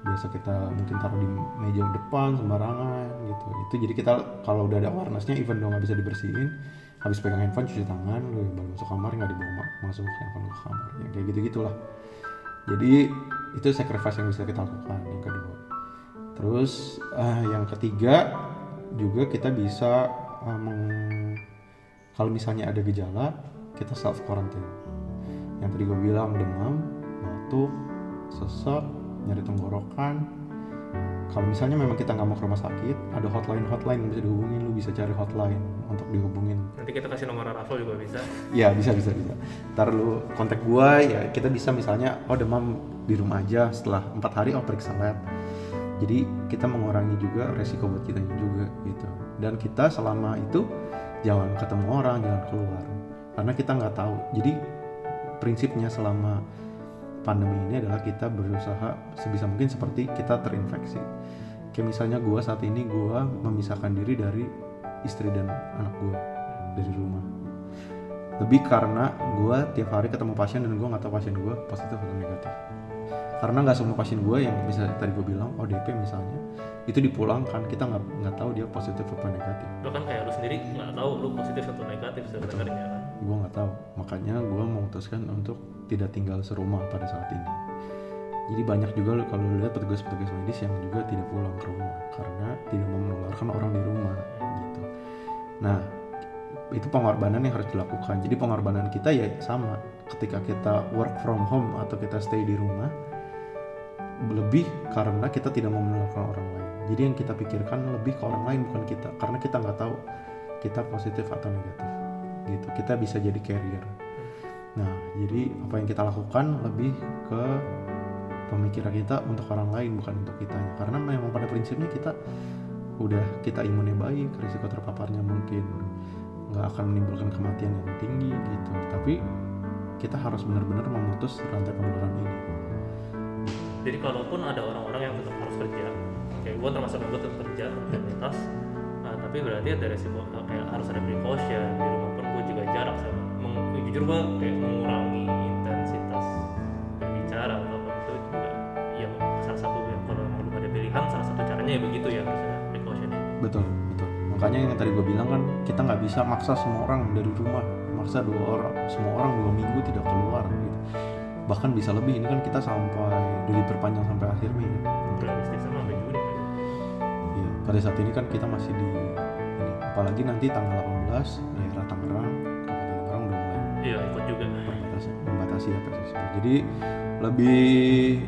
biasa kita mungkin taruh di meja depan sembarangan gitu. Itu jadi kita kalau udah ada awarenessnya even though nggak bisa dibersihin habis pegang handphone cuci tangan lu baru masuk kamar nggak dibawa ma- masuk handphone ke kamar. Ya kayak gitu gitulah jadi itu sacrifice yang bisa kita lakukan yang kedua. Terus eh, yang ketiga juga kita bisa eh, meng- kalau misalnya ada gejala kita self quarantine yang tadi gue bilang demam batuk sesak nyari tenggorokan. Kalau misalnya memang kita nggak mau ke rumah sakit ada hotline hotline yang bisa dihubungin. Lu bisa cari hotline untuk dihubungin. Nanti kita kasih nomor Rafael juga bisa? Ya bisa bisa bisa. Ntar lu kontak gua ya kita bisa misalnya oh demam di rumah aja. Setelah empat hari oh periksa lab. Jadi kita mengurangi juga resiko buat kita juga gitu. Dan kita selama itu jangan ketemu orang jangan keluar. Karena kita nggak tahu. Jadi prinsipnya selama pandemi ini adalah kita berusaha sebisa mungkin seperti kita terinfeksi. Kayak misalnya gua saat ini gua memisahkan diri dari istri dan anak gua dari rumah. Lebih karena gue tiap hari ketemu pasien dan gue nggak tahu pasien gue positif atau negatif. Karena nggak semua pasien gue yang bisa tadi gue bilang ODP misalnya itu dipulangkan kita nggak nggak tahu dia positif atau negatif. Lo kan kayak lu sendiri nggak tahu lu positif atau negatif sebenarnya kan? Gue nggak tahu. Makanya gue memutuskan untuk tidak tinggal serumah pada saat ini. Jadi banyak juga kalau lihat petugas-petugas medis yang juga tidak pulang ke rumah karena tidak mau menularkan orang di rumah gitu. Nah itu pengorbanan yang harus dilakukan. Jadi pengorbanan kita ya sama. Ketika kita work from home atau kita stay di rumah lebih karena kita tidak mau menularkan orang lain. Jadi yang kita pikirkan lebih ke orang lain bukan kita. Karena kita nggak tahu kita positif atau negatif gitu. Kita bisa jadi carrier nah jadi apa yang kita lakukan lebih ke pemikiran kita untuk orang lain bukan untuk kitanya. Karena memang pada prinsipnya kita udah kita imunnya baik risiko terpaparnya mungkin nggak akan menimbulkan kematian yang tinggi gitu. Tapi kita harus benar-benar memutus rantai penularan ini. Jadi kalaupun ada orang-orang yang tetap harus kerja kayak gue termasuk gue tetap kerja aktivitas nah, tapi berarti ada resiko kayak harus ada precaution di rumah pun gue juga jarak sama jujur gue kayak mengurangi intensitas berbicara atau apa itu juga ya salah satu kalau emang belum ada pilihan salah satu caranya ya begitu ya harus ada precaution betul betul. Makanya yang tadi gue bilang kan kita nggak bisa maksa semua orang dari rumah. Maksa dua orang semua orang dua minggu tidak keluar gitu. Bahkan bisa lebih ini kan kita sampai dari perpanjang sampai akhir Mei ya. realistis sama sampai Juni kan. Iya, pada saat ini kan kita masih di ini. Apalagi nanti tanggal 18 daerah Tangerang iya ikut juga membatasi membatasi ya PSBB. Jadi lebih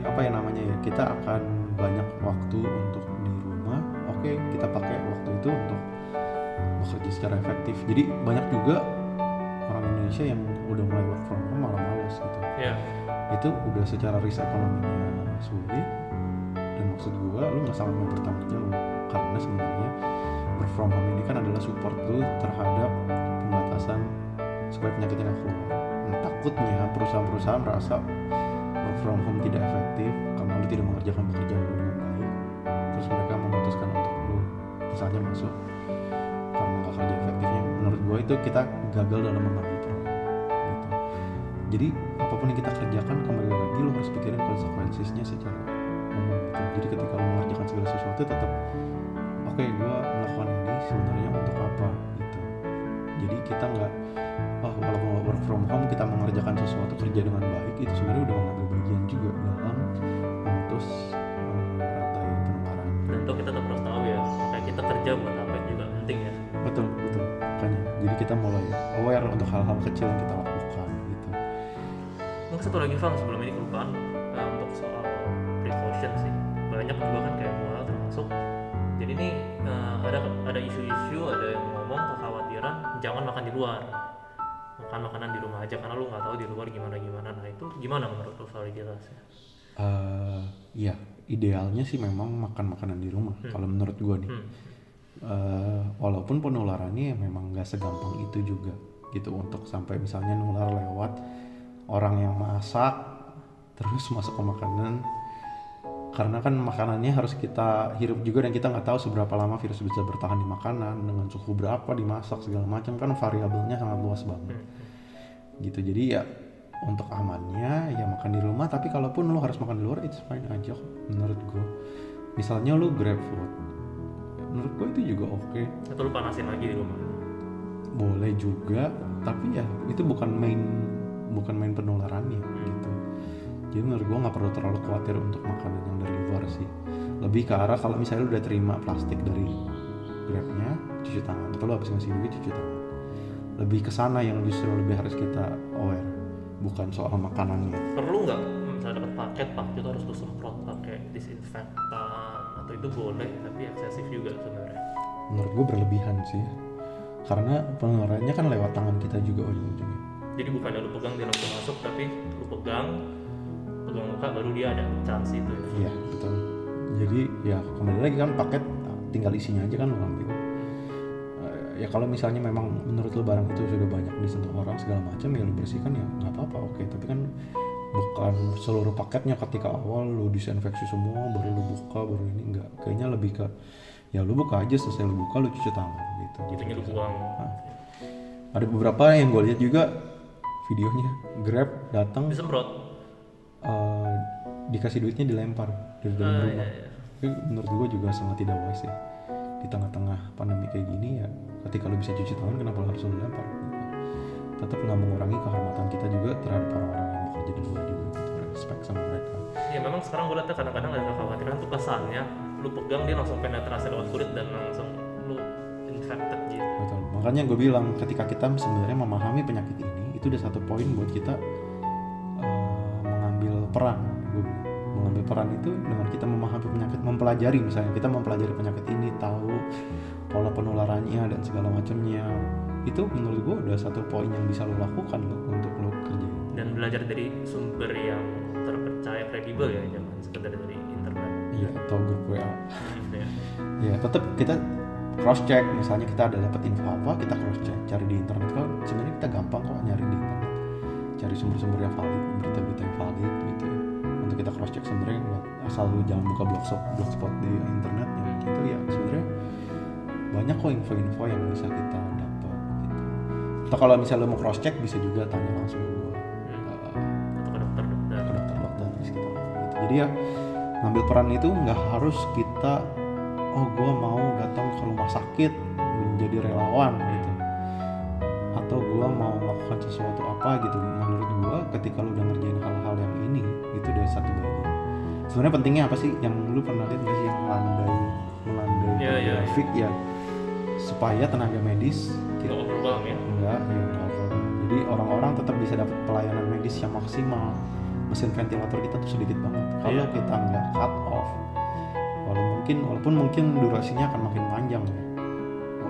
apa ya namanya ya kita akan banyak waktu untuk di rumah. Oke kita pakai waktu itu untuk bekerja secara efektif. Jadi banyak juga orang Indonesia yang udah mulai work from home malah males gitu. ya Itu udah secara risk ekonominya sulit dan maksud gua lu nggak sangat mempertanggungjawab karena sebenarnya work from home ini kan adalah support lu terhadap pembatasan supaya penyakitnya nggak keluar. Nah, takutnya perusahaan-perusahaan merasa work from home tidak efektif karena lu tidak mengerjakan pekerjaan lu dengan baik. Terus mereka memutuskan untuk lu misalnya masuk karena nggak kerja efektifnya. Menurut gua itu kita gagal dalam mengambil peran. Gitu. Jadi apa pun yang kita kerjakan kembali lagi lu harus pikirin konsekuensinya secara umum gitu. Jadi ketika lu mengerjakan segala sesuatu tetap oke gua melakukan ini sebenarnya untuk apa gitu. Jadi kita nggak oh walaupun work from home kita mengerjakan sesuatu kerja dengan baik itu sebenarnya udah mengambil bagian juga dalam memutus eh, rantai penularan. dan itu kita tetap harus tahu ya kayak kita kerja buat apa kita mulai aware untuk hal-hal kecil yang kita lakukan gitu. Mungkin satu lagi Fang sebelum ini kelupaan eh, untuk soal precaution sih. Banyak juga kan kayak gua termasuk. Jadi ini eh, ada ada isu-isu ada yang ngomong kekhawatiran jangan makan di luar makan makanan di rumah aja karena lu nggak tahu di luar gimana gimana. Nah itu gimana menurut lu validitasnya Eh, iya idealnya sih memang makan makanan di rumah kalau menurut gua nih. Hmm. Eh, walaupun penularannya memang nggak segampang itu juga gitu. Untuk sampai misalnya nular lewat orang yang masak terus masuk ke makanan karena kan makanannya harus kita hirup juga dan kita nggak tahu seberapa lama virus bisa bertahan di makanan dengan suhu berapa dimasak segala macam kan variabelnya sangat luas banget. Gitu. Jadi ya untuk amannya ya makan di rumah tapi kalaupun lu harus makan di luar it's fine aja kok menurut gue misalnya lu grab food menurut gue itu juga oke. Atau lu panasin lagi di rumah? Boleh juga tapi ya itu bukan main bukan main penularannya gitu jadi menurut gue nggak perlu terlalu khawatir untuk makanan yang dari luar sih. Lebih ke arah kalau misalnya lu udah terima plastik dari grabnya cuci tangan. Atau lu habis ngasih duit cuci tangan. Lebih ke sana yang justru lebih harus kita aware bukan soal makanannya. Perlu nggak misalnya dapat paket pak? Itu harus lu semprot pakai disinfektan atau itu boleh tapi eksesif juga sebenarnya. Menurut gue berlebihan sih. Karena penularannya kan lewat tangan kita juga ujung-ujungnya. Jadi bukannya lu pegang dia langsung masuk tapi lu pegang pegang muka baru dia ada chance itu ya. Iya betul. Jadi ya kembali lagi kan paket tinggal isinya aja kan lo ambil. Eh, ya kalau misalnya memang menurut lo barang itu sudah banyak disentuh orang segala macam ya lo bersihkan ya nggak apa-apa oke. Tapi kan bukan seluruh paketnya ketika awal lo disinfeksi semua baru lo buka baru ini enggak. Kayaknya lebih ke ya lo buka aja selesai lo buka lo cuci tangan gitu. Jadi Itunya lu buang Nah, ada beberapa yang gue lihat juga videonya Grab datang disemprot eh, dikasih duitnya dilempar dari dalam Ah, rumah. iya, iya. Tapi menurut gue juga sangat tidak wise ya. Di tengah-tengah pandemi kayak gini ya, ketika lo bisa cuci tangan kenapa lo harus lo lempar? Tetap nggak mengurangi kehormatan kita juga terhadap orang-orang yang bekerja di luar juga gitu. Respect sama mereka. ya memang sekarang gue lihat kadang-kadang ada kekhawatiran tuh kesannya lu pegang dia langsung penetrasi lewat kulit dan langsung lu infected gitu Betul. Makanya gue bilang ketika kita sebenarnya memahami penyakit ini, itu udah satu poin buat kita peran. Gue mengambil peran itu dengan kita memahami penyakit, mempelajari misalnya kita mempelajari penyakit ini, tahu pola penularannya dan segala macamnya. Itu menurut gue udah satu poin yang bisa lo lakukan lo untuk lo kerjain. dan belajar dari sumber yang terpercaya kredibel ya jangan sekedar dari internet Iya, atau grup WA. gitu ya tetap kita cross check misalnya kita ada dapat info apa, kita cross check, cari di internet kan sebenarnya kita gampang kok nyari di internet. Cari sumber-sumber yang valid, berita-berita yang valid gitu kita cross check sebenarnya asal lu jangan buka blogspot blogspot di internet ya gitu ya sebenarnya banyak kok info-info yang bisa kita dapat gitu. Atau kalau misalnya lu mau cross check bisa juga tanya langsung ke gua. Hmm. Atau ke dokter-dokter ke dokter-dokter di sekitar gitu. Jadi ya ngambil peran itu nggak harus kita oh gue mau datang ke rumah sakit menjadi relawan gitu gue mau melakukan sesuatu apa gitu. Menurut gue ketika lu udah ngerjain hal-hal yang ini itu udah satu bagian. Sebenarnya pentingnya apa sih? Yang lu pernah lihat nggak sih yang melandai melandai Iya, iya, grafik ya? Supaya tenaga medis nggak overwhelm ya? Enggak ya overwhelm. jadi orang-orang tetap bisa dapat pelayanan medis yang maksimal. Mesin ventilator kita tuh sedikit banget. Kalau Iya. kita nggak cut off walau mungkin walaupun mungkin durasinya akan makin panjang ya.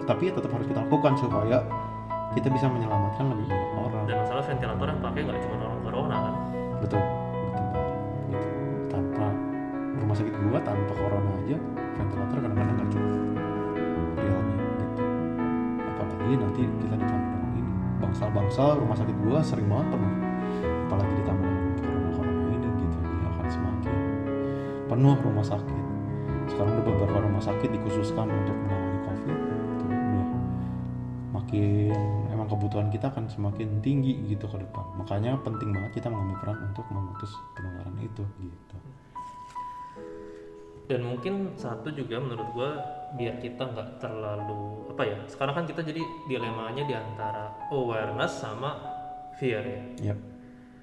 Tapi ya tetap harus kita lakukan supaya kita bisa menyelamatkan lebih banyak orang. Dan masalah ventilator yang pakai nggak cuma orang corona kan? Betul betul gitu. Tanpa rumah sakit gua tanpa corona aja ventilator kadang-kadang nggak cukup. Realnya gitu. Apalagi nanti kita ditambah dengan ini. Bangsal-bangsal rumah sakit gua sering banget penuh. Apalagi ditambah dengan corona corona ini gitu. Dia akan semakin penuh rumah sakit. Sekarang ada beberapa rumah sakit dikhususkan untuk menangani covid itu udah makin kebutuhan kita akan semakin tinggi gitu ke depan. Makanya penting banget kita mengambil peran untuk memutus penularan itu gitu. Dan mungkin satu juga menurut gua biar kita nggak terlalu apa ya sekarang kan kita jadi dilemanya di antara awareness sama fear ya. Ya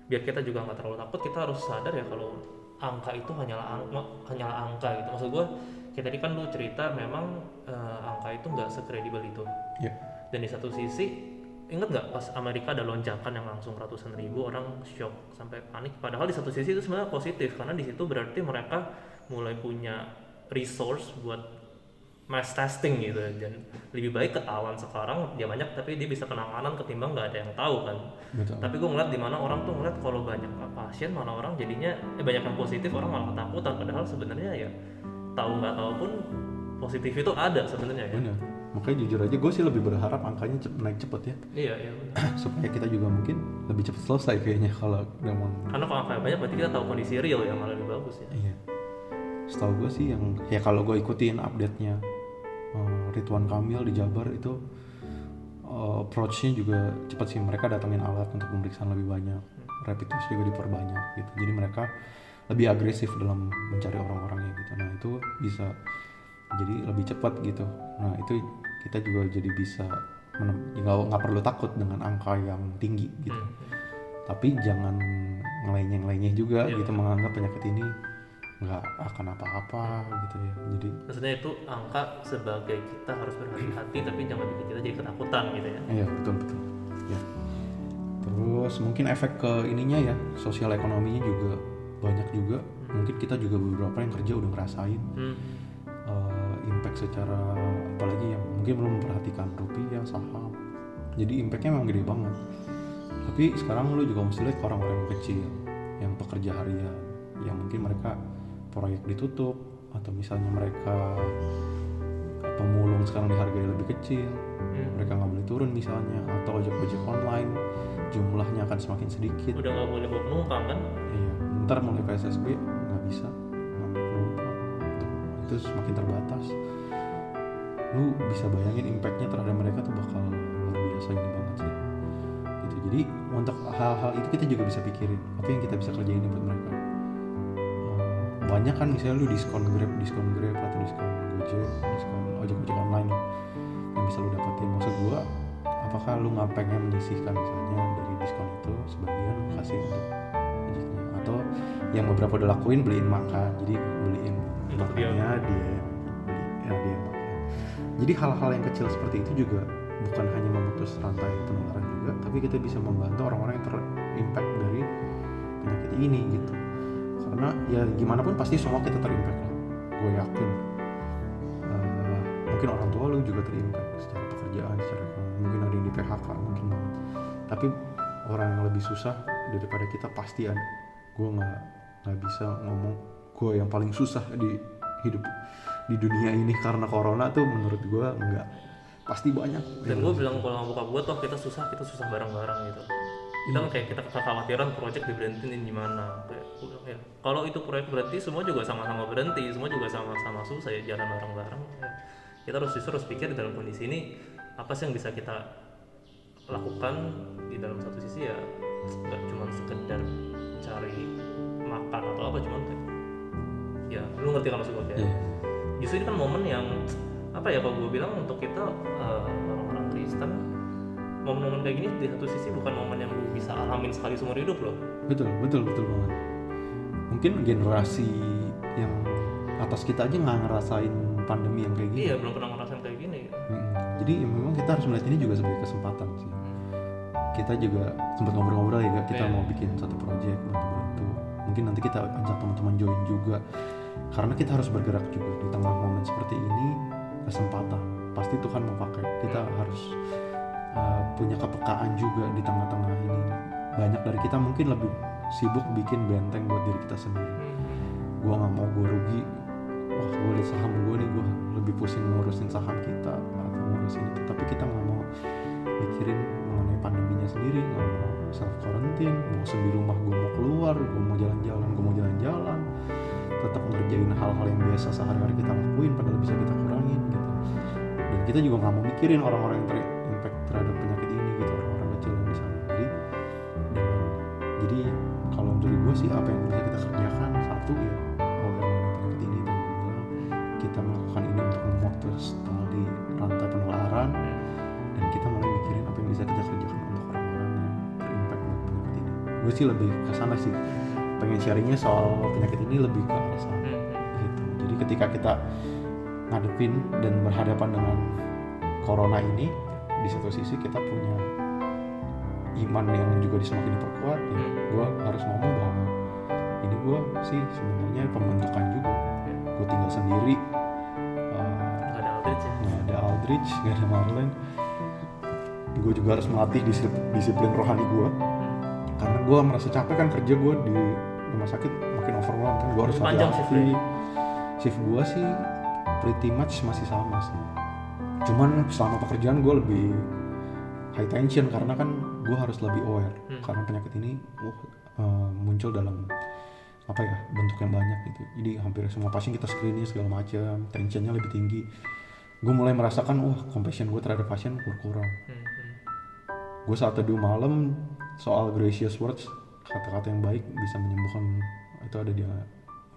biar kita juga nggak terlalu takut kita harus sadar ya kalau angka itu hanyalah angka hanyalah angka gitu. Maksud gua kayak tadi kan lu cerita memang eh, angka itu nggak sekredibel itu. Ya dan di satu sisi inget nggak pas Amerika ada lonjakan yang langsung ratusan ribu orang shock sampai panik? Padahal di satu sisi itu sebenarnya positif karena di situ berarti mereka mulai punya resource buat mass testing gitu. Dan lebih baik ketahuan sekarang dia banyak tapi dia bisa penanganan ketimbang nggak ada yang tahu kan. Betul. tapi gue ngeliat di mana orang tuh ngeliat kalau banyak pasien malah orang jadinya eh, banyak yang positif orang malah ketakutan. Padahal sebenarnya ya tahu nggak tahu pun positif itu ada sebenarnya ya. Bener. Makanya jujur aja gue sih lebih berharap angkanya cep- naik cepet ya. Iya iya benar. supaya kita juga mungkin lebih cepet selesai kayaknya kalau memang karena kalau angka banyak berarti kita tahu kondisi real yang malah lebih bagus ya. Iya. Setahu gue sih yang ya kalau gue ikutin update-nya eh, Ridwan Kamil di Jabar itu eh, approach-nya juga cepat sih. Mereka datangin alat untuk pemeriksaan lebih banyak rapid test juga diperbanyak gitu. Jadi mereka lebih agresif dalam mencari orang-orangnya gitu. Nah itu bisa jadi lebih cepat gitu. Nah itu kita juga jadi bisa ya nggak nggak perlu takut dengan angka yang tinggi gitu. Hmm. tapi jangan ngelenyeng-lenyeh juga Iya. gitu menganggap penyakit ini nggak akan apa-apa gitu ya. Jadi maksudnya itu angka sebagai kita harus berhati-hati tapi jangan bikin kita jadi ketakutan gitu ya. Iya betul betul. Ya terus mungkin efek ke ininya ya sosial ekonominya juga banyak juga. Mungkin kita juga beberapa yang kerja udah ngerasain. Hmm. Eh, impact secara apalagi yang mungkin belum memperhatikan rupiah saham. Jadi impactnya memang gede banget. Tapi sekarang lu juga mesti lihat orang-orang yang kecil yang pekerja harian yang mungkin mereka proyek ditutup atau misalnya mereka pemulung sekarang dihargai lebih kecil Hmm. mereka nggak boleh turun misalnya atau ojek-ojek online jumlahnya akan semakin sedikit. Udah nggak boleh bawa penumpang kan? Iya, ntar mulai PSSB nggak bisa itu semakin terbatas. Lu bisa bayangin impactnya terhadap mereka tuh bakal luar biasa ini banget sih. Gitu. Jadi untuk hal-hal itu kita juga bisa pikirin apa yang kita bisa kerjain buat mereka. Eh, banyak kan misalnya lu diskon Grab, diskon Grab atau diskon Gojek, diskon ojek-ojek online yang bisa lu dapetin. Maksud gua, apakah lu nggak pengen menyisihkan misalnya dari diskon itu sebagian lu kasih untuk ojeknya atau yang beberapa udah lakuin beliin makan jadi beliin makannya dia jadi hal-hal yang kecil seperti itu juga bukan hanya memutus rantai penularan juga tapi kita bisa membantu orang-orang yang terimpact dari penyakit ini gitu. Karena ya gimana pun pasti semua kita terimpact lah gue yakin. Eh, mungkin orang tua lu juga terimpact secara pekerjaan secara ekonomi mungkin ada yang di PHK mungkin banget. Tapi orang yang lebih susah daripada kita pasti ada. Gue nggak nggak bisa ngomong gue yang paling susah di hidup di dunia ini karena corona tuh menurut gue nggak pasti banyak. Dan gue bilang kalau bokap gue tuh kita susah kita susah bareng-bareng gitu. Kita kan kayak kita kekhawatiran project diberhentiin gimana kayak ya kalau itu proyek berhenti semua juga sama-sama berhenti. Semua juga sama-sama susah ya jalan bareng-bareng. Ya. kita harus justru harus pikir di dalam kondisi ini apa sih yang bisa kita lakukan di dalam satu sisi ya nggak cuma sekedar cari makan atau apa cuman kayak ya lu ngerti kan maksud gue kayak? Iya. Justru ini kan momen yang apa ya kalau gue bilang untuk kita eh, orang-orang Kristen momen-momen kayak gini di satu sisi bukan momen yang lu bisa alamin sekali seumur hidup loh. Betul betul betul banget. Mungkin generasi yang atas kita aja nggak ngerasain pandemi yang kayak gini. Iya belum pernah ngerasain kayak gini. Mm-mm. jadi ya memang kita harus melihat ini juga sebagai kesempatan sih. Kita juga sempat ngobrol-ngobrol ya kita Iya. mau bikin satu project bantu-bantu. Mungkin nanti kita ajak teman-teman join juga karena kita harus bergerak juga di tengah momen seperti ini kesempatan pasti Tuhan mau pakai kita harus uh, punya kepekaan juga di tengah-tengah ini. Banyak dari kita mungkin lebih sibuk bikin benteng buat diri kita sendiri. Gua nggak mau gue rugi. Wah gue liat saham gue nih gue lebih pusing ngurusin saham kita atau ngurusin itu. Tapi kita nggak mau mikirin mengenai pandeminya sendiri nggak mau self quarantine bosan di rumah gue mau keluar gue mau jalan-jalan gue mau jalan-jalan tetap ngerjain hal-hal yang biasa sehari-hari kita lakuin padahal bisa kita kurangin gitu. Dan kita juga nggak mau mikirin orang-orang yang terimpact terhadap penyakit ini gitu orang-orang kecil yang di sana jadi dengan jadi kalau dari gue sih apa yang bisa kita kerjakan? Satu ya aware mengenai penyakit ini bilang kita melakukan ini untuk memutus tali rantai penularan. Dan kita mulai mikirin apa yang bisa kita kerjakan untuk orang-orang yang terimpact dengan penyakit ini. Gue sih lebih ke sana sih pengen sharingnya soal penyakit ini lebih ke arah sana gitu. Jadi ketika kita ngadepin dan berhadapan dengan corona ini di satu sisi kita punya iman yang juga semakin diperkuat ya. Hmm. gue harus ngomong bahwa ini gue sih sebenarnya pembentukan juga. Gue tinggal sendiri uh, Gak ada Aldridge ya? nggak ada Aldridge nggak ada Marlon gue juga harus melatih disiplin, disiplin rohani gue Hmm. karena gue merasa capek kan kerja gue di rumah sakit makin overwhelmed kan gue harus Panjang hati-hati. shiftnya? shift gue sih pretty much masih sama sih cuman selama pekerjaan gue lebih high tension karena kan gue harus lebih aware Hmm. karena penyakit ini uh, uh, muncul dalam apa ya bentuk yang banyak gitu jadi hampir semua pasien kita screening segala macam tensionnya lebih tinggi gue mulai merasakan wah compassion gue terhadap pasien berkurang Hmm, hmm. gue saat teduh malam soal gracious words kata-kata yang baik bisa menyembuhkan itu ada di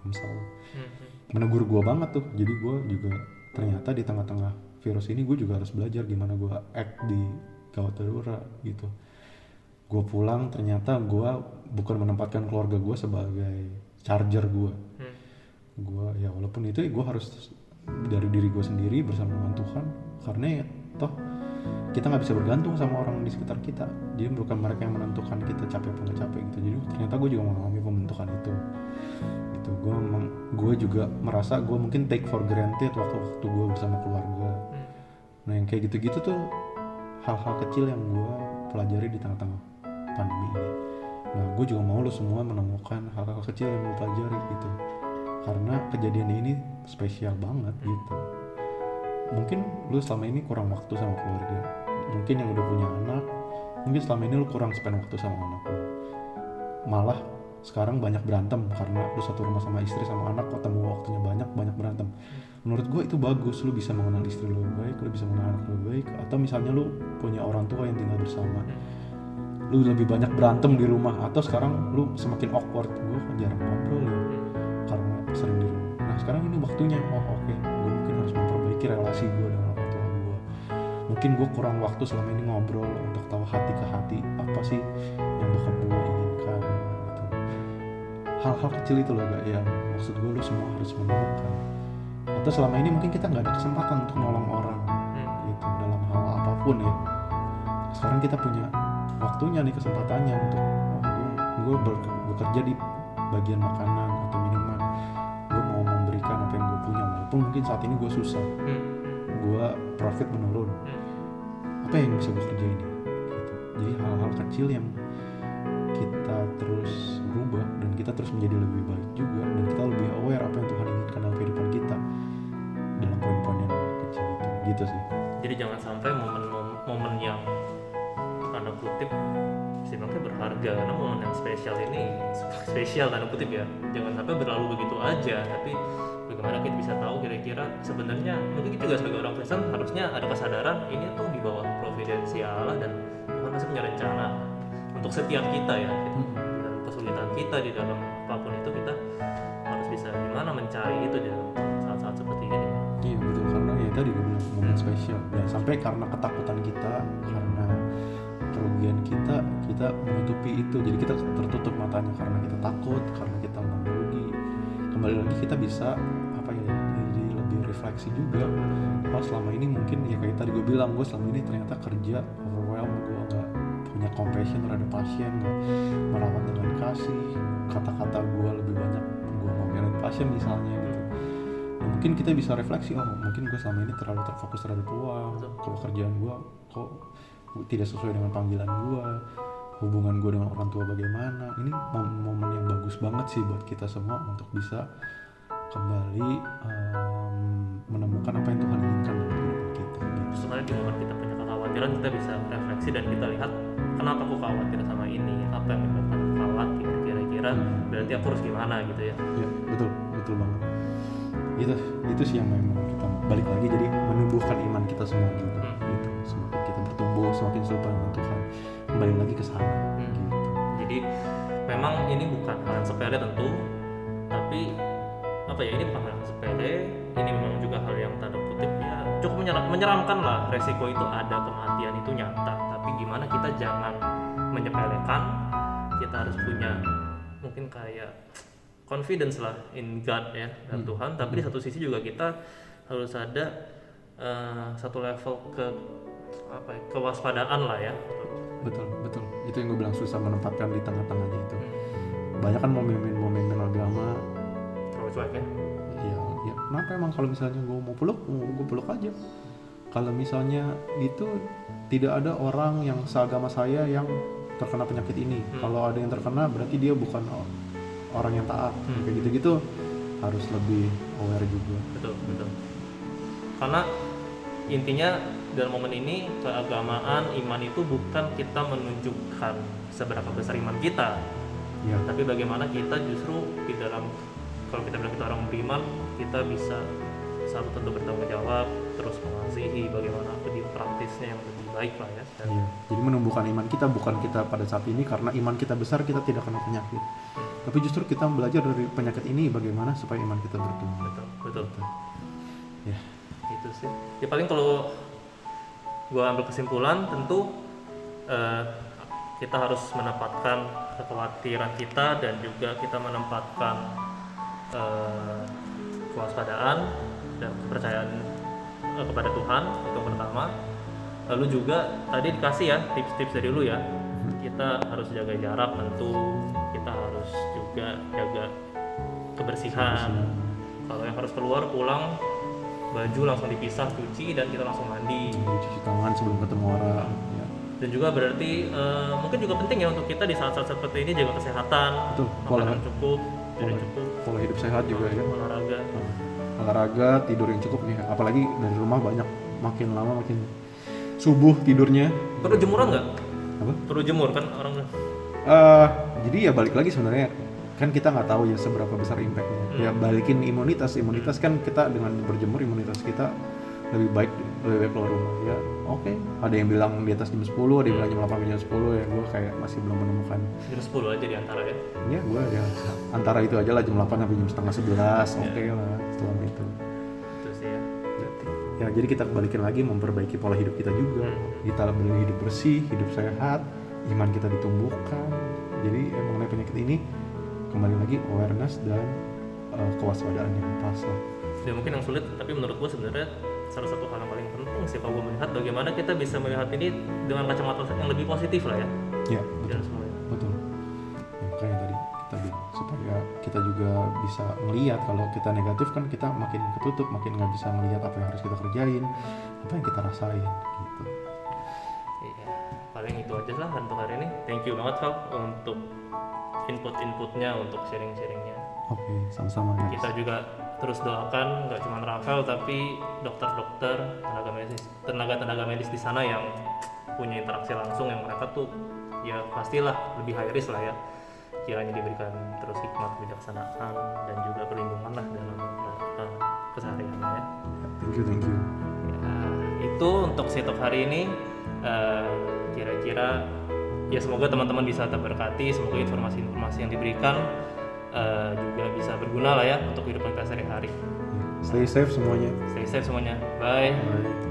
Amsal Hmm, hmm. menegur gue banget tuh. Jadi gue juga ternyata di tengah-tengah virus ini gue juga harus belajar gimana gue act di gawat darurat gitu. Gue pulang ternyata gue bukan menempatkan keluarga gue sebagai charger gue Hmm. gue ya walaupun itu gue harus dari diri gue sendiri bersama dengan Tuhan. Karena ya, kita nggak bisa bergantung sama orang di sekitar kita. Jadi bukan mereka yang menentukan kita capek apa nggak capek gitu. Jadi ternyata gue juga mengalami pembentukan itu. Gitu. Gue gue juga merasa gue mungkin take for granted waktu waktu gue bersama keluarga. Nah yang kayak gitu-gitu tuh hal-hal kecil yang gue pelajari di tengah-tengah pandemi ini. Nah gue juga mau lo semua menemukan hal-hal kecil yang lo pelajari gitu. Karena kejadian ini spesial banget gitu. Mungkin lu selama ini kurang waktu sama keluarga mungkin yang udah punya anak mungkin selama ini lu kurang spend waktu sama anak lu. Malah sekarang banyak berantem karena lu satu rumah sama istri sama anak ketemu waktunya banyak banyak berantem. Menurut gue itu bagus lu bisa mengenal istri lu baik lu bisa mengenal anak lu baik atau misalnya lu punya orang tua yang tinggal bersama. Lu lebih banyak berantem di rumah atau sekarang lu semakin awkward. Gue kan jarang ngobrol ya karena sering di rumah. Nah sekarang ini waktunya. Oh oke gue mungkin harus memperbaiki relasi gue mungkin gue kurang waktu selama ini ngobrol untuk tahu hati ke hati apa sih yang bokap gue inginkan gitu. Hal-hal kecil itu loh gak yang maksud gue lu semua harus menemukan. Atau selama ini mungkin kita nggak ada kesempatan untuk nolong orang Hmm. gitu dalam hal apa pun ya. Sekarang kita punya waktunya nih kesempatannya untuk oh, gue, gue ber- bekerja di bagian makanan atau minuman. Gue mau memberikan apa yang gue punya. Walaupun mungkin saat ini gue susah. Hmm. Gue profit menurun. Hmm. apa yang bisa gue kerjain ya? Gitu. jadi hal-hal kecil yang kita terus berubah dan kita terus menjadi lebih baik juga dan kita lebih aware apa yang Tuhan inginkan dalam kehidupan kita dalam poin-poin yang kecil itu. Gitu sih. Jadi jangan sampai momen-momen yang tanda kutip istilahnya berharga. Karena momen yang spesial ini spesial tanda kutip ya. Jangan sampai berlalu begitu aja tapi bagaimana kita bisa tahu kira-kira sebenarnya mungkin kita juga sebagai orang Kristen harusnya ada kesadaran ini tuh di bawah providensi Allah dan Tuhan pasti punya rencana untuk setiap kita ya. Gitu. di dalam kesulitan kita di dalam apa pun itu kita harus bisa gimana mencari itu di dalam saat-saat seperti ini. Iya betul. Karena ya tadi gue bilang momen spesial. Dan sampai karena ketakutan kita karena kerugian kita kita menutupi itu. Jadi kita tertutup matanya karena kita takut karena kita nggak rugi kembali lagi kita bisa apa ya? Jadi lebih refleksi juga. Oh selama ini mungkin ya kayak tadi gue bilang gue selama ini ternyata kerja overwhelm gue nggak punya compassion terhadap pasien nggak merawat dengan kasih kata-kata gue lebih banyak gue ngomelin pasien misalnya gitu. Nah, mungkin kita bisa refleksi oh mungkin gue selama ini terlalu terfokus terhadap uang kalau kerjaan gue kok tidak sesuai dengan panggilan gue hubungan gue dengan orang tua bagaimana. Ini mom- momen yang bagus banget sih buat kita semua untuk bisa kembali em, menemukan apa yang Tuhan inginkan dalam kehidupan kita gitu. sebenarnya di momen kita punya kekhawatiran kita bisa refleksi dan kita lihat kenapa aku khawatir sama ini apa yang menyebabkan aku khawatir kira-kira Hmm. berarti aku harus gimana gitu ya ya betul betul banget itu itu sih yang memang kita balik lagi jadi menumbuhkan iman kita semua juga Hmm. gitu semakin kita bertumbuh semakin serupa dengan Tuhan kembali lagi ke sana Hmm. gitu jadi memang ini bukan hal yang sepele tentu tapi apa ya ini bukan hal yang sepele ini memang juga hal yang tanda kutip ya cukup menyeram- menyeramkan lah resiko itu ada kematian itu nyata. Tapi gimana kita jangan menyepelekan kita harus punya mungkin kayak confidence lah in God ya dan Hmm. Tuhan. Tapi di satu sisi juga kita harus ada eh, satu level ke apa ya, kewaspadaan lah ya. Betul betul. Itu yang gue bilang susah menempatkan di tengah-tengahnya itu. Hmm. banyak kan momen-momen agama terlalu cuek ya ya ya kenapa emang kalau misalnya gue mau peluk gue peluk aja. Kalau misalnya itu tidak ada orang yang seagama saya yang terkena penyakit ini. Hmm. kalau ada yang terkena berarti dia bukan orang yang taat. Hmm. kayak gitu-gitu harus lebih aware juga. Betul betul. Karena intinya dalam momen ini keagamaan iman itu bukan kita menunjukkan seberapa besar iman kita. Ya tapi bagaimana kita justru di dalam kalau kita bilang kita orang beriman kita bisa satu tentu bertanggung jawab terus mengasihi bagaimana di praktisnya yang lebih baik lah ya Dan- Iya. Jadi menumbuhkan iman kita bukan kita pada saat ini karena iman kita besar kita tidak kena penyakit. Tapi justru kita belajar dari penyakit ini bagaimana supaya iman kita bertumbuh. betul betul Ya. itu sih ya paling kalau gua ambil kesimpulan tentu eh, kita harus menempatkan kekhawatiran kita dan juga kita menempatkan eh, kewaspadaan dan kepercayaan eh, kepada Tuhan itu yang pertama lalu juga tadi dikasih ya tips-tips dari lu ya kita harus jaga jarak tentu kita harus juga jaga kebersihan kalau yang harus keluar pulang baju langsung dipisah cuci dan kita langsung mandi cuci tangan sebelum ketemu orang. Ya. dan juga berarti eh, mungkin juga penting ya untuk kita di saat-saat seperti ini jaga kesehatan Betul. Makanan cukup pola, cukup pola hidup sehat juga ya. olahraga Nah, olahraga tidur yang cukup ya. Apalagi dari rumah banyak makin lama makin subuh tidurnya. perlu jemuran nggak Apa? perlu jemur kan orang Eh, jadi ya balik lagi sebenarnya kan kita nggak tahu ya seberapa besar impactnya. Hmm. Ya balikin imunitas, imunitas kan kita dengan berjemur imunitas kita lebih baik lebih baik keluar rumah ya. Oke, ada yang bilang di atas jam 10, ada yang bilang jam 8 jam 10 ya. Gue kayak masih belum menemukan. jam 10 aja di antara ya Ya gue ya antara itu aja lah jam 8 sampai jam setengah 11 oke Ya. lah setelah itu. itu sih ya Ya jadi kita balikin lagi memperbaiki pola hidup kita juga. Hmm. Kita beli hidup bersih, hidup sehat, iman kita ditumbuhkan. Jadi eh, mengenai penyakit ini kembali lagi awareness dan eh, kewaspadaan yang pas lah. ya mungkin yang sulit tapi menurut gua sebenarnya salah satu hal yang paling penting sih kalau gua melihat bagaimana kita bisa melihat ini dengan kacamata yang lebih positif lah ya Ya betul. semuanya Betul. Ya, makanya tadi kita bilang supaya kita juga bisa melihat kalau kita negatif kan kita makin ketutup, makin nggak bisa melihat apa yang harus kita kerjain, apa yang kita rasain gitu. Iya, paling itu aja lah untuk hari ini. Thank you banget Val untuk input-inputnya, untuk sharing-sharingnya. Oke, sama-sama guys. Kita juga terus doakan nggak cuma Rafael tapi dokter-dokter, tenaga medis, tenaga-tenaga medis di sana yang punya interaksi langsung yang mereka tuh ya pastilah lebih high risk lah ya. Kiranya diberikan terus hikmat kebijaksanaan dan juga perlindungan lah dalam uh, kesehariannya ya. Thank you, thank you. Ya, itu untuk sitok hari ini eh, kira-kira ya semoga teman-teman bisa terberkati semoga informasi-informasi yang diberikan eh, juga bisa berguna lah ya untuk kehidupan kita sehari-hari Stay safe semuanya. stay safe semuanya bye Bye.